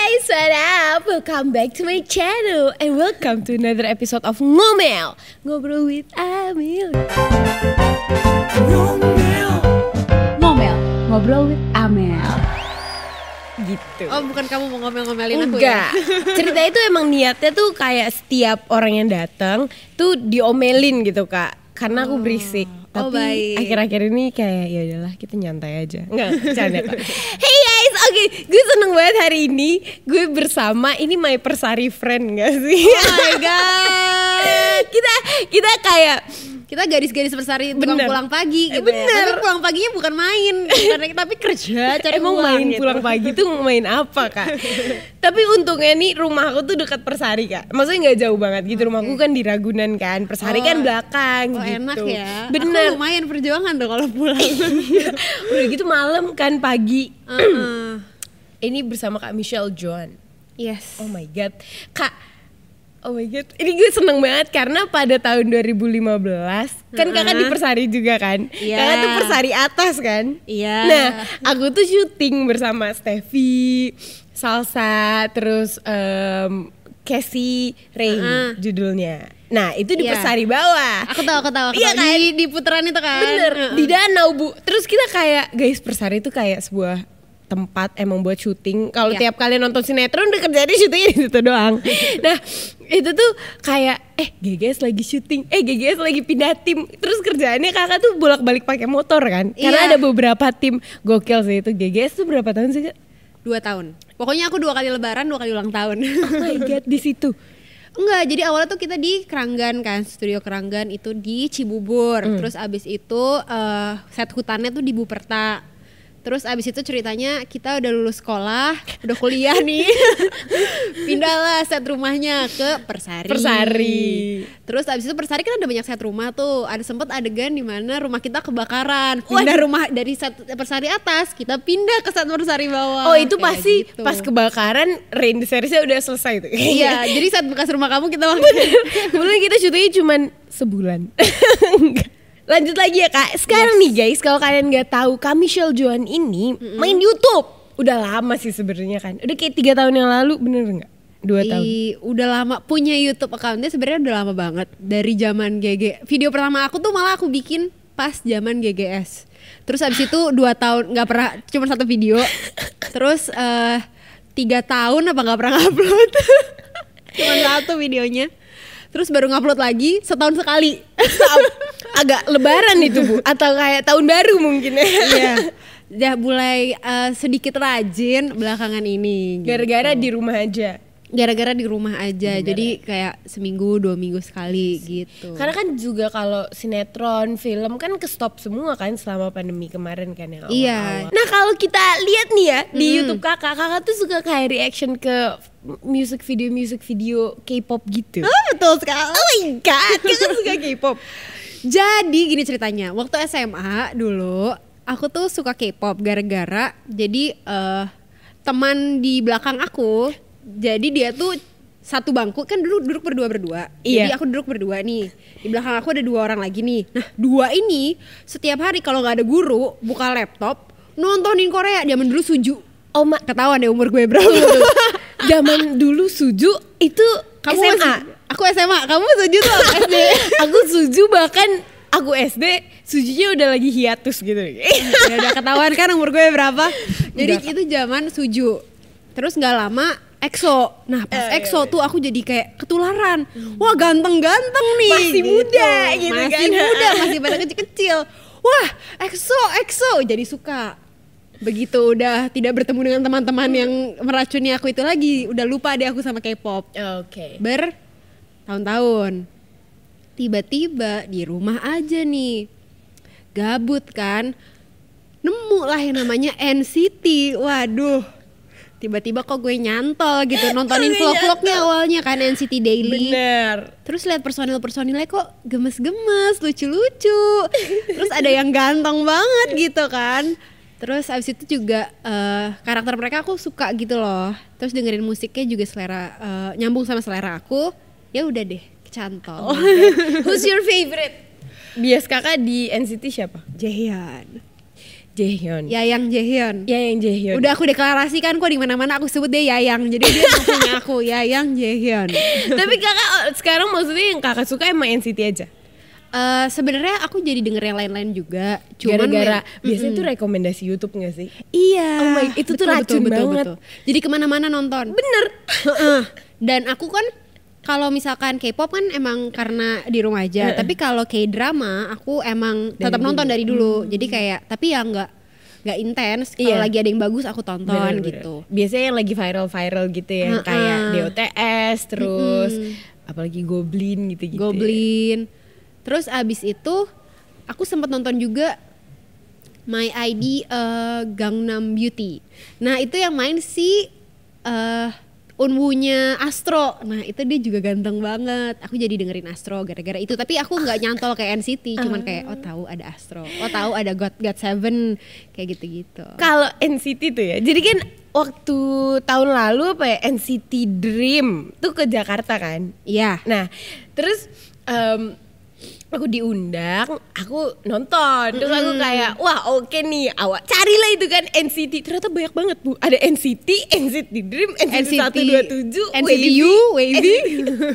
guys, what up? Welcome back to my channel and welcome to another episode of Ngomel. Ngobrol with Amil. Ngomel, ngobrol with Amel. Gitu. Oh bukan kamu mau ngomel-ngomelin aku Enggak, ya? cerita itu emang niatnya tuh kayak setiap orang yang datang tuh diomelin gitu kak. Karena aku berisik Tapi baik. akhir-akhir ini kayak ya udahlah kita nyantai aja Enggak, bercanda kok Hey guys, oke gue seneng banget hari ini Gue bersama, ini my persari friend gak sih? Oh my god kita kita kayak Kita gadis-gadis bersari tukang Bener. pulang pagi gitu Bener. ya Tapi pulang paginya bukan main Karena tapi kerja cari emang uang main gitu. pulang pagi tuh main apa kak? Tapi untungnya nih rumah aku tuh dekat Persari kak. Maksudnya nggak jauh banget gitu. Rumahku kan di Ragunan kan. Persari Oh. kan belakang Oh gitu. enak ya Bener. Aku lumayan perjuangan tuh kalau pulang Udah gitu malam kan pagi. Uh-uh. Ini bersama kak Michelle John. Yes Oh my god, kak. Oh my god, ini gue seneng banget karena pada tahun 2015 kan kakak di Persari juga kan, Iya. kakak tuh Persari atas kan. Iya. Nah, aku tuh syuting bersama Steffi, Salsa, terus em Casey Ray Heeh. judulnya. Nah, itu di Iya. Persari bawah. Aku tahu, aku tahu, aku Iya tahu. kan? Di, di putaran itu kan Bener, Uh-uh. di danau bu. Terus kita kayak, guys Persari itu kayak sebuah tempat emang buat syuting. Kalau Iya. tiap kalian nonton sinetron udah kerjanya syutingnya di situ doang. nah itu tuh kayak, eh GGS lagi syuting, eh GGS lagi pindah tim. Terus kerjaannya kakak tuh bolak-balik pakai motor kan. Karena Iya. ada beberapa tim gokil sih itu. GGS tuh berapa tahun sih kak? Dua tahun Pokoknya aku dua kali lebaran, dua kali ulang tahun Oh my god di situ. Enggak, jadi awalnya tuh kita di Keranggan kan, studio Keranggan itu di Cibubur. Hmm. Terus abis itu eh, set hutannya tuh di Buperta. Terus abis itu ceritanya kita udah lulus sekolah, udah kuliah nih. Pindahlah set rumahnya ke Persari. Persari. Terus abis itu Persari kan ada banyak set rumah tuh. Ada sempet adegan di mana rumah kita kebakaran. Pindah rumah dari set Persari atas, kita pindah ke set Persari bawah. Oh itu Kayak pasti gitu. pas kebakaran rain seriesnya udah selesai tuh. Iya, jadi saat bekas rumah kamu kita pakai. Kebetulan kita syutingnya cuman sebulan. Lanjut lagi ya kak. Sekarang nih guys, kalau kalian nggak tahu, Kak Michelle Joan ini main YouTube. Udah lama sih sebenarnya kan. Udah kayak tiga tahun yang lalu, bener nggak? Dua tahun. Ih, udah lama punya YouTube accountnya sebenarnya udah lama banget dari zaman GG. Video pertama aku tuh malah aku bikin pas zaman GGS. Terus abis itu dua tahun nggak pernah cuma satu video. Terus eh tiga tahun apa nggak pernah upload? cuma satu videonya. Terus baru ngupload lagi setahun sekali. Agak lebaran itu bu, atau kayak tahun baru mungkin ya. Iya. Udah mulai eh, sedikit rajin belakangan ini. gitu. Gara-gara di rumah aja. gara-gara di rumah aja jadi kayak seminggu dua minggu sekali gitu Karena kan juga kalau sinetron, film kan ke stop semua kan selama pandemi kemarin kan yang Iya. awal-awal. Nah kalau kita lihat nih ya di YouTube kakak, kakak tuh suka kayak reaction ke music video music video K-pop gitu. oh, betul sekali Oh my god, kakak suka K-pop. jadi gini ceritanya. Waktu SMA dulu aku tuh suka K-pop gara-gara jadi eh, teman di belakang aku. Jadi dia tuh satu bangku kan dulu duduk berdua berdua. Iya. jadi aku duduk berdua nih. Di belakang aku ada dua orang lagi nih. Nah dua ini setiap hari kalau nggak ada guru buka laptop nontonin Korea. Zaman dulu suju. Oh ma, ketahuan deh umur gue berapa. Zaman dulu suju itu Kamu SMA. masih- aku SMA, kamu setuju tuh apa SD? aku suju bahkan aku SD sujunya udah lagi hiatus gitu. ya udah ketahuan kan umur gue berapa. Jadi Udah. itu zaman suju. Terus nggak lama EXO. Nah pas Eh, EXO tuh aku jadi kayak ketularan. Wah ganteng-ganteng nih. Masih muda gitu masih kan. muda, masih pada kecil-kecil. Wah EXO, EXO. Jadi suka. Begitu udah tidak bertemu dengan teman-teman yang meracuni aku itu lagi, udah lupa deh aku sama K-pop. Oke. Bertahun-tahun. Tiba-tiba di rumah aja nih. Gabut kan. Nemu lah yang namanya NCT. Waduh. Tiba-tiba kok gue nyantol gitu nontonin vlog-vlognya awalnya kan NCT Daily. Bener. Terus lihat personil-personilnya kok gemes-gemes, lucu-lucu. Terus ada yang ganteng banget gitu kan. Terus abis itu juga eh, karakter mereka aku suka gitu loh. Terus dengerin musiknya juga selera eh, nyambung sama selera aku. Ya udah deh, kecantol. Who's your favorite? Bias kakak di NCT siapa? Jaehyun. Jaehyun. Yayang Jaehyun. Ya yang Jaehyun. Udah aku deklarasikan kok di mana-mana aku sebut dia Yayang. Jadi dia punya aku Yayang Jaehyun. Tapi kakak oh, sekarang maksudnya yang kakak suka emang NCT aja. Eh sebenarnya aku jadi denger yang lain-lain juga. Cuman Gara-gara me- biasanya tuh rekomendasi YouTube gak sih? Iya. Oh my- itu tuh racun banget. Jadi ke mana-mana nonton. Bener. Heeh. Dan aku kan kalau misalkan K-pop kan emang karena di rumah aja. Tapi kalau K-drama aku emang Dari tetap nonton dulu. dari dulu. Jadi kayak tapi ya nggak nggak intens. Kalau Iya. lagi ada yang bagus aku tonton Bener, bener. gitu. Biasanya yang lagi viral-viral gitu ya, Heeh. kayak DOTS terus apalagi Goblin gitu-gitu. Goblin. Terus abis itu aku sempat nonton juga My ID eh, Gangnam Beauty. Nah itu yang main si eh Unwunya Astro. Nah itu dia juga ganteng banget. Aku jadi dengerin Astro gara-gara itu. Tapi aku nggak nyantol kayak NCT. Cuman kayak oh tahu ada Astro. Oh tahu ada God God Seven kayak gitu-gitu. Kalau NCT tuh ya, jadi kan waktu tahun lalu apa ya NCT Dream tuh ke Jakarta kan. Iya. Nah, terus em, aku diundang, aku nonton, terus aku kayak wah oke nih, awak carilah itu kan NCT, ternyata banyak banget bu, ada NCT, NCT Dream, NCT, NCT 127, NCT U, Wavy.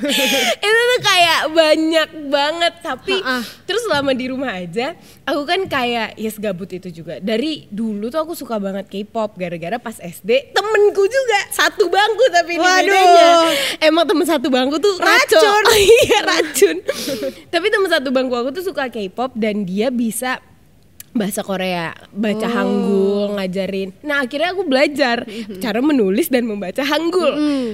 itu tuh kayak banyak banget tapi Ha-ah. terus selama di rumah aja aku kan kayak yes gabut itu juga dari dulu tuh aku suka banget K-pop gara-gara pas SD temenku juga satu bangku tapi ini Waduh. bedanya emang temen satu bangku tuh ngaco. Racun. Oh, iya racun tapi temen satu bangku aku tuh suka K-pop dan dia bisa bahasa Korea, baca Oh. Hangul, ngajarin. Nah akhirnya aku belajar cara menulis dan membaca Hangul Hmm.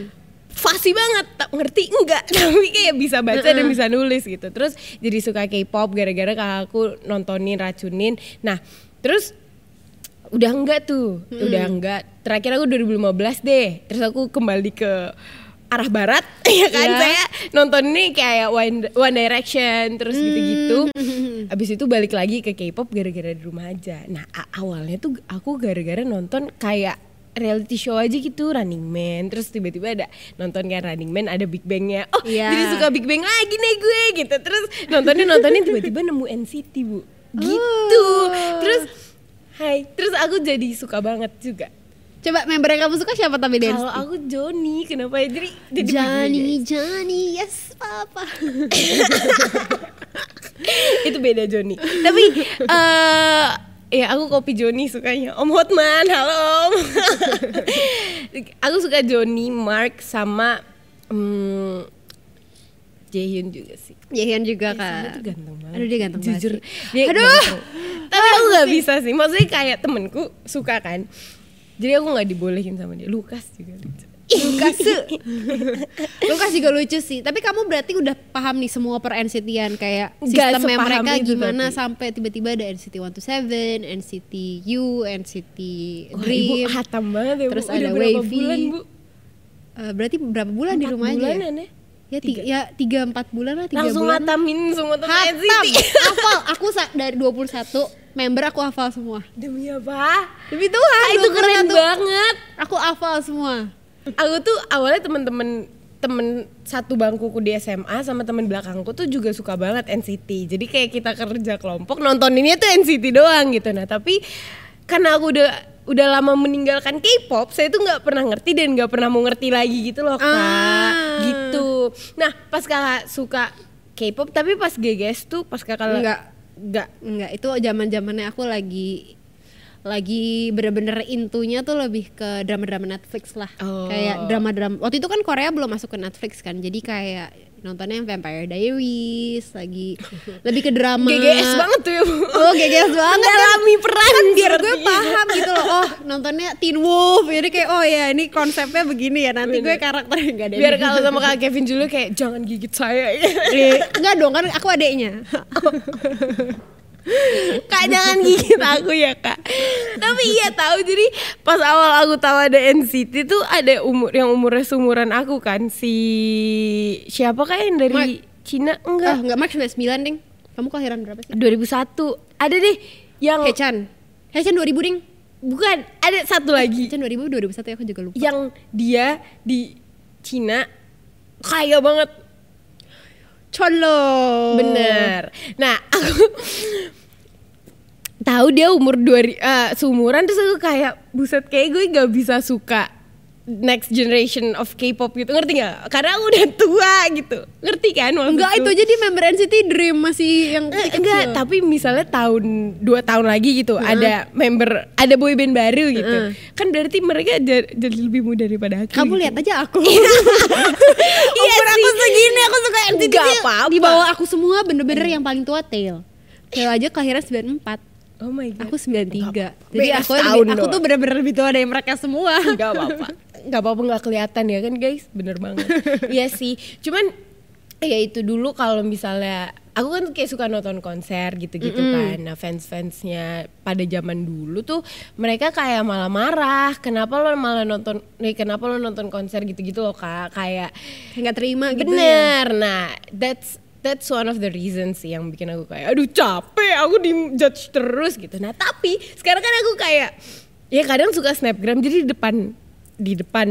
Fasih banget tak ngerti enggak. Tapi kayak bisa baca dan bisa nulis gitu. Terus jadi suka K-pop gara-gara kakakku nontonin racunin. Nah terus udah enggak tuh udah enggak. Terakhir aku 2015 deh. Terus aku kembali ke arah barat ya kan? Ya. saya nonton ini kayak One, One Direction terus gitu-gitu. Abis itu balik lagi ke K-pop gara-gara di rumah aja. Nah awalnya tuh aku gara-gara nonton kayak reality show aja gitu Running Man. Terus tiba-tiba ada nonton kan Running Man ada Big Bangnya. Oh Iya. jadi suka Big Bang lagi nih gue gitu. Terus nontonin nontonin tiba-tiba nemu NCT bu. Gitu. Oh. terus Hai. Terus aku jadi suka banget juga. Coba member yang kamu suka siapa tapi dance? kalau aku Joni kenapa ya? Jadi jadi Johnny, Johnny, yes papa. itu beda Joni tapi eh ya aku kopi Joni sukanya Om Hotman halo Om aku suka Joni Mark sama hmm, Jaehyun juga sih Jaehyun juga Sama kan. tuh ganteng banget. Aduh dia ganteng banget Jujur, dia Aduh. ganteng. Tapi aku nggak bisa sih. Maksudnya kayak temenku suka kan. Jadi aku nggak dibolehin sama dia. Lukas juga lucu. Lukas Lukas juga lucu sih. Tapi kamu berarti udah paham nih semua per NCT-an kayak sistemnya mereka gimana tapi. sampai tiba-tiba ada NCT 127, NCT U, NCT Wah, ibu Dream. hatam banget ya Terus. Udah ada Wavy. bulan bu? Eh, berarti berapa bulan di Empat rumah aja? bulanan ya? Ya tiga, ya tiga empat bulan lah tiga Langsung bulan. ngatamin semua tentang. NCT. hafal. Aku dari 21 member aku hafal semua. Demi apa? Demi Tuhan. Ah, itu keren 21. banget. Aku hafal semua. Aku tuh awalnya temen-temen temen satu bangkuku di SMA sama temen belakangku tuh juga suka banget NCT. Jadi kayak kita kerja kelompok nontoninnya tuh NCT doang gitu. Nah tapi karena aku udah udah lama meninggalkan K-pop, saya tuh nggak pernah ngerti dan nggak pernah mau ngerti lagi gitu loh kak. Ah. Gitu. Nah pas kakak suka K-pop, tapi pas GGS tuh pas kakak Enggak. nggak Enggak, itu zaman zamannya aku lagi lagi bener-bener intunya tuh lebih ke drama-drama Netflix lah. Oh. Kayak drama-drama. Waktu itu kan Korea belum masuk ke Netflix kan. Jadi kayak nontonnya yang Vampire Diaries lagi lebih ke drama. GGS banget tuh ya bu. Oh, GGS banget. Mendalami peran Kan biar gue paham gitu loh. Oh, nontonnya Teen Wolf. Jadi kayak oh ya ini konsepnya begini ya. Nanti gue karakternya enggak ada. Biar kalau sama kak Kevin dulu kayak jangan gigit saya. Eh, enggak dong kan aku adeknya. kak jangan gigit aku ya kak tapi iya tahu jadi pas awal aku tahu ada NCT tuh ada umur yang umurnya seumuran aku kan si siapa kak yang dari Mark. Cina Enggak, enggak enggak Mark 99 ding. Kamu kelahiran berapa sih? 2001 ada deh yang Hechan. Hechan 2000 ding. bukan ada satu lagi Hechan 2000 2001 ya aku juga lupa. yang dia di Cina kaya banget Cholo. Bener. Nah, aku tahu dia umur dua eh, seumuran terus aku kayak buset kayak gue gak bisa suka next generation of K-pop gitu ngerti nggak? Karena aku udah tua gitu, ngerti kan? Enggak itu aja dia member NCT Dream masih yang Eh, kecil. enggak, tapi misalnya tahun dua tahun lagi gitu ada member ada boyband baru gitu, kan berarti mereka ja- jadi lebih muda daripada aku. Kamu gitu. lihat aja aku. iya Umur aku sih. segini aku suka NCT dia apa-apa. Di bawah aku semua bener-bener yang paling tua Tail. Tail aja kelahiran 94. Oh my god. Aku 93. Jadi Beda aku lebih, aku tuh bener-bener lebih tua dari mereka semua. nggak apa-apa nggak apa-apa nggak kelihatan ya kan guys? Bener banget. Iya sih. Cuman ya itu dulu kalau misalnya aku kan kayak suka nonton konser gitu-gitu kan. Nah fans-fansnya pada zaman dulu tuh mereka kayak malah marah kenapa lo malah nonton nih kenapa lo nonton konser gitu-gitu loh kak? Kayak Nggak terima gitu ya. bener. Nah that's that's one of the reasons sih yang bikin aku kayak aduh capek aku di judge terus gitu. Nah tapi sekarang kan aku kayak ya kadang suka snapgram jadi di depan di depan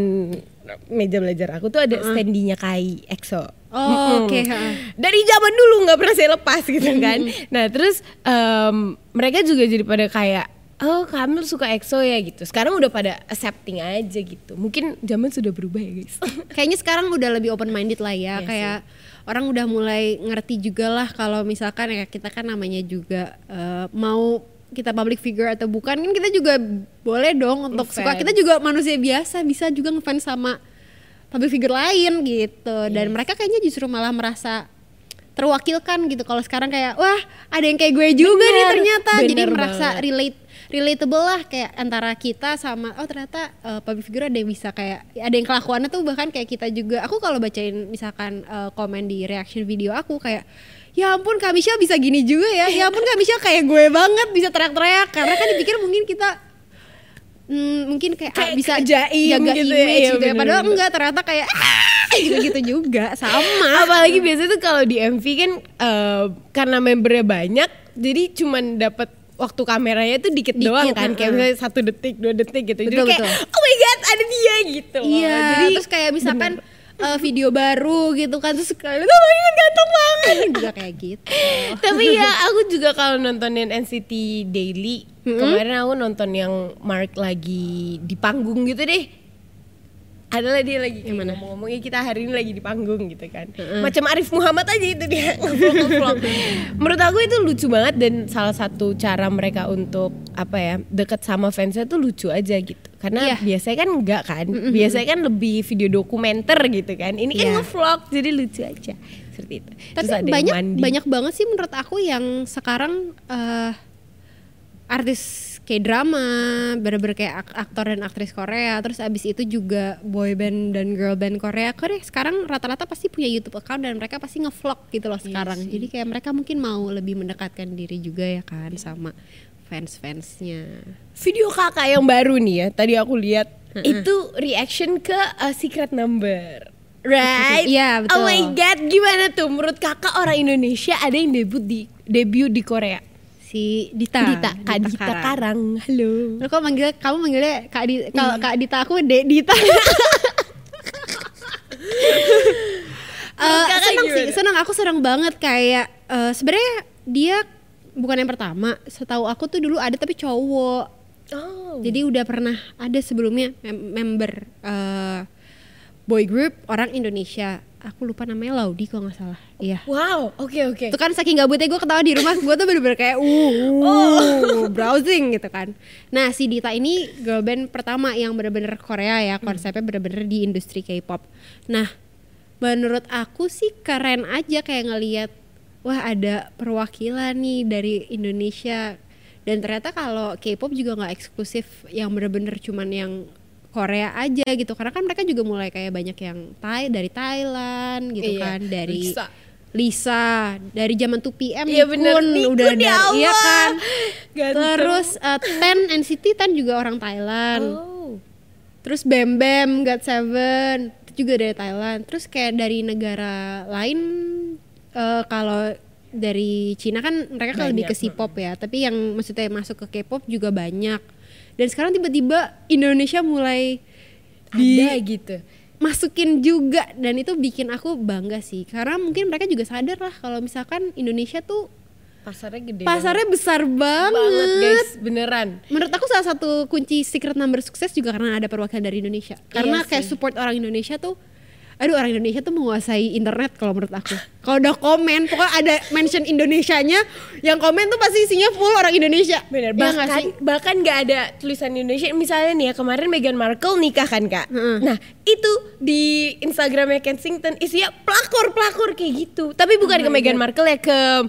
meja belajar aku tuh ada standinya Kai EXO. Oh, Mm-mm. oke, ha. dari zaman dulu nggak pernah saya lepas gitu kan. Nah terus em, mereka juga jadi pada kayak oh kamu suka EXO ya? gitu. Sekarang udah pada accepting aja gitu. Mungkin zaman sudah berubah ya guys. Kayaknya sekarang udah lebih open minded lah ya, Iya kayak orang udah mulai ngerti juga lah kalau misalkan ya kita kan namanya juga eh, mau kita public figure atau bukan kan kita juga boleh dong untuk suka. Ngefans. kita juga manusia biasa bisa juga ngefans sama public figure lain gitu. Dan mereka kayaknya justru malah merasa terwakilkan gitu. Kalau sekarang kayak wah ada yang kayak gue juga nih Bener, ternyata. Jadi bener merasa banget. relate relatable lah kayak antara kita sama oh ternyata uh, public figure ada yang bisa kayak ada yang kelakuannya tuh bahkan kayak kita juga. Aku kalau bacain misalkan uh, komen di reaction video aku kayak ya ampun Kak Michelle bisa gini juga ya. Ya ampun Kak Michelle kayak gue banget bisa teriak-teriak. Karena kan dipikir mungkin kita hmm, mungkin kayak, ah, Kayak bisa jaim jaga gitu ya, image iya, gitu ya. padahal bener-bener. enggak ternyata kayak "Ah," gitu-gitu juga. Sama. Apalagi biasanya tuh kalau di MV kan eh, karena membernya banyak jadi cuman dapat waktu kameranya tuh dikit, Dikit, doang kan. Kayak misalnya satu detik dua detik gitu. Jadi Betul, kayak betul. oh my god ada dia gitu. Iya, jadi terus kayak misalkan eh, video baru gitu kan terus kalian oh my god ganteng banget. Juga kayak gitu. tapi ya aku juga kalau nontonin NCT Daily kemarin aku nonton yang Mark lagi di panggung gitu deh adalah dia lagi yang mana ngomongnya kita hari ini lagi di panggung gitu kan. Macam Arif Muhammad aja itu dia. Ngevlog menurut aku itu lucu banget dan salah satu cara mereka untuk apa ya deket sama fansnya tuh lucu aja gitu. Karena Iya. biasanya kan enggak kan? Biasanya kan lebih video dokumenter gitu kan. Ini kan Iya. ngevlog jadi lucu aja. Seperti itu. Tapi Terus ada yang banyak mandi. banyak banget sih menurut aku yang sekarang eh artis kayak drama, bener-bener kayak ak- aktor dan aktris Korea, terus abis itu juga boy band dan girl band Korea. Korea sekarang rata-rata pasti punya YouTube account dan mereka pasti ngevlog gitu loh sekarang. Jadi kayak mereka mungkin mau lebih mendekatkan diri juga ya kan sama fans-fansnya. video kakak yang baru nih ya tadi aku lihat itu reaction ke uh, secret number right Iya, betul. oh my god gimana tuh menurut kakak orang Indonesia ada yang debut di debut di Korea Si Dita. Dita Kak Dita Karang halo Lu kok manggil kamu manggilnya Kak Di kalau Kak Dita aku Dek Dita. Kakak senang sih, senang aku senang banget kayak eh, sebenarnya dia bukan yang pertama. Setahu aku tuh dulu ada tapi cowok. oh Jadi udah pernah ada sebelumnya mem- member eh, boy group orang Indonesia. Aku lupa namanya Laudi kalau nggak salah. Iya. wow oke oke Itu kan saking gabutnya gue ketawa di rumah gue tuh bener-bener kayak uh, uh browsing gitu kan. Nah si Dita ini girl band pertama yang bener-bener Korea ya konsepnya bener-bener di industri K-pop. Nah menurut aku sih keren aja kayak ngelihat wah ada perwakilan nih dari Indonesia dan ternyata kalau K-pop juga nggak eksklusif yang bener-bener cuman yang Korea aja gitu. Karena kan mereka juga mulai kayak banyak yang Thai dari Thailand gitu Iya, kan dari Lisa. Lisa dari zaman 2PM Iya Nikun bener, Nikun, udah ya ada iya kan? Ganteng. terus uh, Ten NCT Ten juga orang Thailand. Oh. Terus Bam Bam God Seven itu juga dari Thailand. Terus kayak dari negara lain eh, kalau dari Cina kan mereka kan lebih ke K-pop ya. Tapi yang maksudnya masuk ke K-pop juga banyak dan sekarang tiba-tiba Indonesia mulai di- ada gitu masukin juga dan itu bikin aku bangga sih karena mungkin mereka juga sadar lah kalau misalkan Indonesia tuh Pasarnya gede Pasarnya besar banget. banget guys, beneran. Menurut aku salah satu kunci secret number sukses juga karena ada perwakilan dari Indonesia. Karena Iya kayak support orang Indonesia tuh Aduh orang Indonesia tuh menguasai internet kalau menurut aku. Kalau udah komen, pokoknya ada mention Indonesianya, yang komen tuh pasti isinya full orang Indonesia. Bener, nggak bahkan sih? bahkan nggak ada tulisan Indonesia. Misalnya nih ya kemarin Meghan Markle nikah kan kak. Nah itu di Instagramnya Kensington isinya pelakor pelakor kayak gitu. Tapi bukan ke Meghan Markle ya ke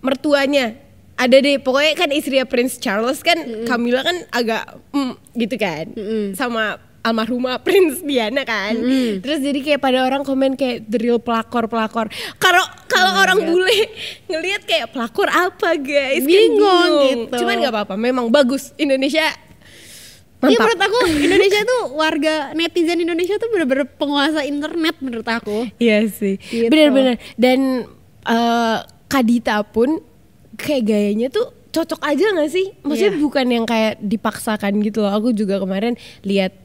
mertuanya. Ada deh, pokoknya kan istrinya Prince Charles kan, Camilla kan agak mm, gitu kan, sama almarhumah Prince Diana kan. Terus jadi kayak pada orang komen kayak the real pelakor pelakor. Kalau kalau orang bule ngelihat kayak pelakor apa guys? Kan Bingung gitu. Cuman nggak apa-apa, memang bagus Indonesia. Iya Mantap. menurut aku Indonesia tuh warga netizen Indonesia tuh bener-bener penguasa internet menurut aku. Iya sih. Gitu. Bener-bener. Dan eh, Kadita pun kayak gayanya tuh cocok aja gak sih? Maksudnya Iya. bukan yang kayak dipaksakan gitu loh. Aku juga kemarin lihat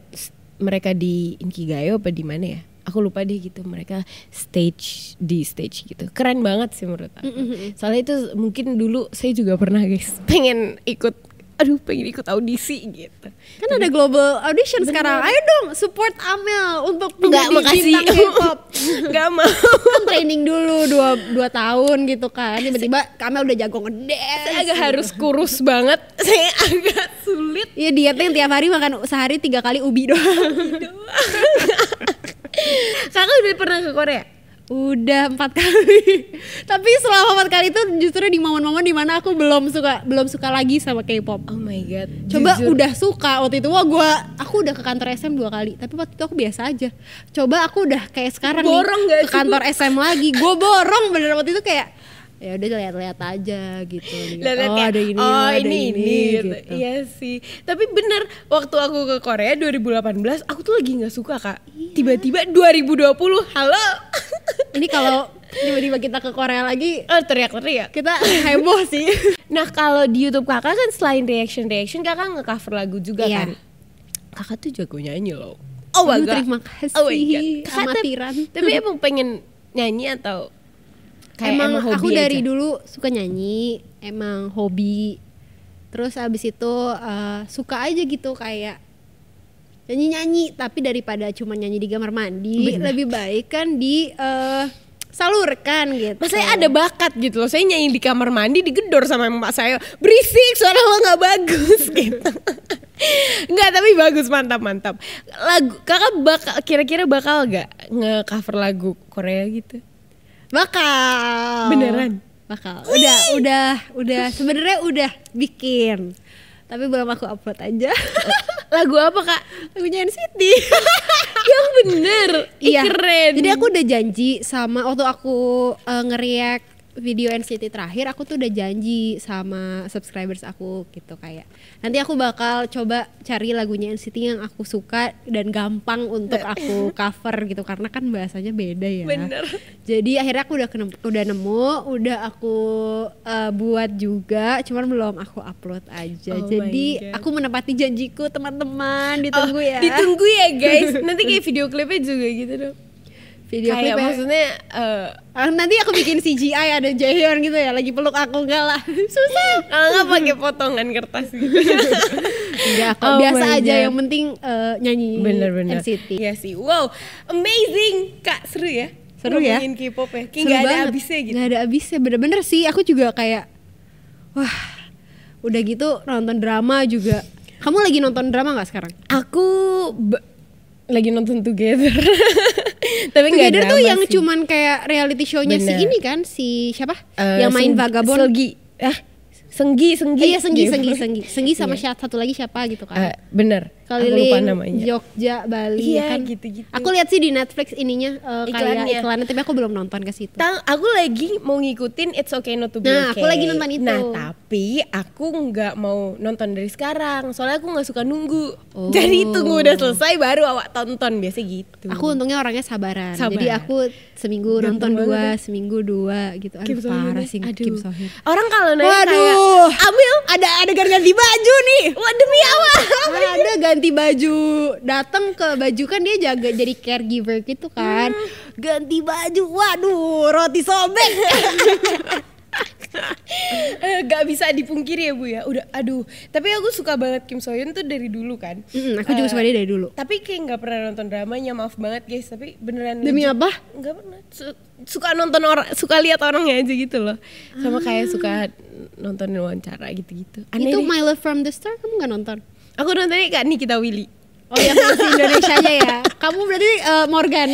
mereka di Inkigayo apa di mana ya? Aku lupa deh gitu mereka stage di stage gitu. Keren banget sih menurut aku. Soalnya itu mungkin dulu saya juga pernah guys pengen ikut aduh pengen ikut audisi gitu. Kan ada global audition sekarang. Ayo dong support Amel untuk menjadi makasih. bintang K-pop. Enggak mau. kan training dulu dua, dua tahun gitu kan. Tiba-tiba Amel udah jago ngedance. Saya agak harus kurus banget. Saya agak sulit. Iya dietnya tiap hari makan sehari tiga kali ubi doang. Kakak udah pernah ke Korea? Udah empat kali. Tapi selama empat kali itu justru di momen-momen di mana aku belum suka belum suka lagi sama K-pop. Oh my god. Coba Jujur. udah suka waktu itu wah gua aku udah ke kantor SM dua kali tapi waktu itu aku biasa aja. Coba aku udah kayak sekarang Borong nih nggak ke sih? kantor SM lagi. Gue borong bener waktu itu kayak ya udah lihat-lihat aja gitu. Lihat, Lihat-lihat oh kayak, ada ini, oh, oh, ada ini, ini, ini, gitu. gitu. Iya sih. Tapi bener, waktu aku ke Korea 2018, aku tuh lagi nggak suka kak. Iya. Tiba-tiba 2020, halo. Ini kalau tiba-tiba kita ke Korea lagi oh, teriak-teriak. kita heboh sih. Nah kalau di YouTube kakak kan selain reaction-reaction, kakak nge-cover lagu juga Iya. kan? Kakak tuh jago nyanyi loh. Oh my Aduh, god. terima kasih, Oh my god. Kakak tuh- amatiran. Tapi emang pengen nyanyi atau kayak emang, emang, hobi aku dari aja? dulu suka nyanyi, emang hobi. Terus abis itu eh, suka aja gitu kayak nyanyi-nyanyi, tapi daripada cuma nyanyi di kamar mandi, Bener. lebih baik kan di eh, salurkan gitu. Mas saya ada bakat gitu loh. Saya nyanyi di kamar mandi digedor sama emak saya. Berisik, suara lo nggak bagus gitu. Nggak, tapi bagus, mantap, mantap. Lagu kakak bakal kira-kira bakal gak nge-cover lagu Korea gitu? bakal. Beneran? Bakal. Udah, udah, udah. Sebenarnya udah bikin. Tapi belum aku upload aja. Lagu apa kak? Lagunya NCT. Yang bener, Iya. keren. Jadi aku udah janji sama waktu aku uh, nge-react video NCT terakhir aku tuh udah janji sama subscribers aku gitu kayak nanti aku bakal coba cari lagunya NCT yang aku suka dan gampang untuk aku cover gitu karena kan bahasanya beda ya. Bener. Jadi akhirnya aku udah kenem- udah nemu, udah aku uh, buat juga, cuman belum aku upload aja. Oh Jadi aku menepati janjiku teman-teman ditunggu Oh, ya. Ditunggu ya guys. Nanti kayak video klipnya juga gitu dong. Video kayak klip ya. maksudnya eh, Ah, nanti aku bikin CGI ada Jaehyun gitu ya lagi peluk aku enggak lah susah kalau nggak pakai potongan kertas gitu. enggak aku Oh biasa aja God. yang penting eh, nyanyi Bener-bener. NCT Iya sih. Wow, amazing kak seru ya. Seru ya? Ngomongin K-pop ya. Kayak nggak ada habisnya gitu. Nggak ada habisnya bener-bener sih aku juga kayak wah udah gitu nonton drama juga kamu lagi nonton drama nggak sekarang Aku lagi nonton Together. Tapi Together tuh yang sih. cuman kayak reality show-nya si ini kan si siapa Eh, yang main vagabond Selgi. Ah, Senggi, Senggi. iya senggi Gitu. senggi senggi senggi sama siapa satu lagi siapa gitu kan Eh, bener. Keliling namanya. Jogja Bali Iya, kan gitu-gitu. aku lihat sih di Netflix ininya kayak Iklannya. iklannya tapi aku belum nonton ke situ Tang, aku lagi mau ngikutin It's Okay Not To Be Nah, Okay. aku lagi nonton itu. Nah, tapi aku nggak mau nonton dari sekarang. Soalnya aku nggak suka nunggu. Oh. Jadi tunggu udah selesai baru awak tonton biasa gitu. aku untungnya orangnya sabaran Sabar. jadi aku seminggu Ganteng nonton banget dua ya. seminggu dua gitu aduh Kim parah ya. sih Aduh. Kim So Hyun Orang kalau nanya Waduh. kayak Amil ada adegan ganti baju nih Wah demi apa? ada ganti baju datang ke baju kan dia jaga jadi caregiver gitu kan Hmm. ganti baju waduh roti sobek Eh, Gak bisa dipungkiri ya bu ya. Udah, aduh. Tapi aku suka banget Kim So Hyun tuh dari dulu kan. Mm, aku juga Eh, suka dia dari dulu. Tapi kayak nggak pernah nonton dramanya, maaf banget guys. Tapi beneran Demi apa? Nggak pernah. Su- suka nonton orang, suka lihat orangnya aja gitu loh. Sama kayak suka nonton wawancara gitu-gitu. Aneh Itu deh. My Love from the Star kamu nggak nonton? Aku nontonnya Kak Nikita Willy. Oh ya versi Indonesia aja ya. Kamu berarti eh, Morgan.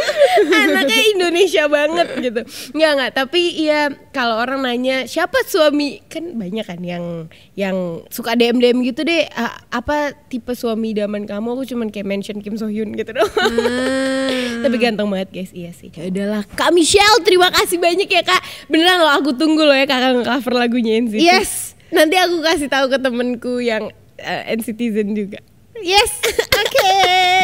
Anaknya Indonesia banget gitu. Nggak nggak. Tapi ya kalau orang nanya siapa suami kan banyak kan yang yang suka DM DM gitu deh. "Ah, apa tipe suami idaman kamu? Aku cuman kayak mention Kim So Hyun gitu doang. Ah. Tapi ganteng banget guys, iya sih. Ya udahlah, Kak Michelle, terima kasih banyak ya Kak. Beneran loh, aku tunggu loh ya kakak cover lagunya NCT. Yes. Nanti aku kasih tahu ke temenku yang uh, NCTzen juga. Yes. Oke.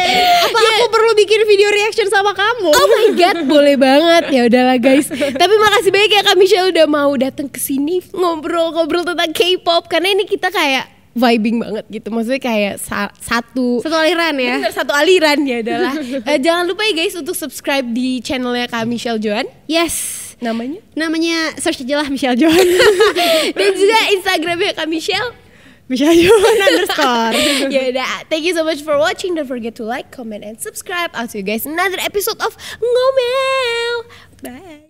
Apa aku perlu bikin video reaction sama kamu? Oh my god, boleh banget. Ya udahlah guys. Tapi makasih banyak ya Kak Michelle udah mau datang ke sini ngobrol-ngobrol tentang K-pop karena ini kita kayak vibing banget gitu. Maksudnya kayak sa- satu Satu aliran ya. Bener, satu aliran ya udahlah. Eh, jangan lupa ya guys untuk subscribe di channelnya Kak Michelle Joan. Yes. Namanya? Namanya search aja lah Michelle Johan. Dan juga Instagramnya Kak Michelle. Michelle Johan underscore. ya udah, thank you so much for watching. Don't forget to like, comment, and subscribe. I'll see you guys in another episode of Ngomel. Bye.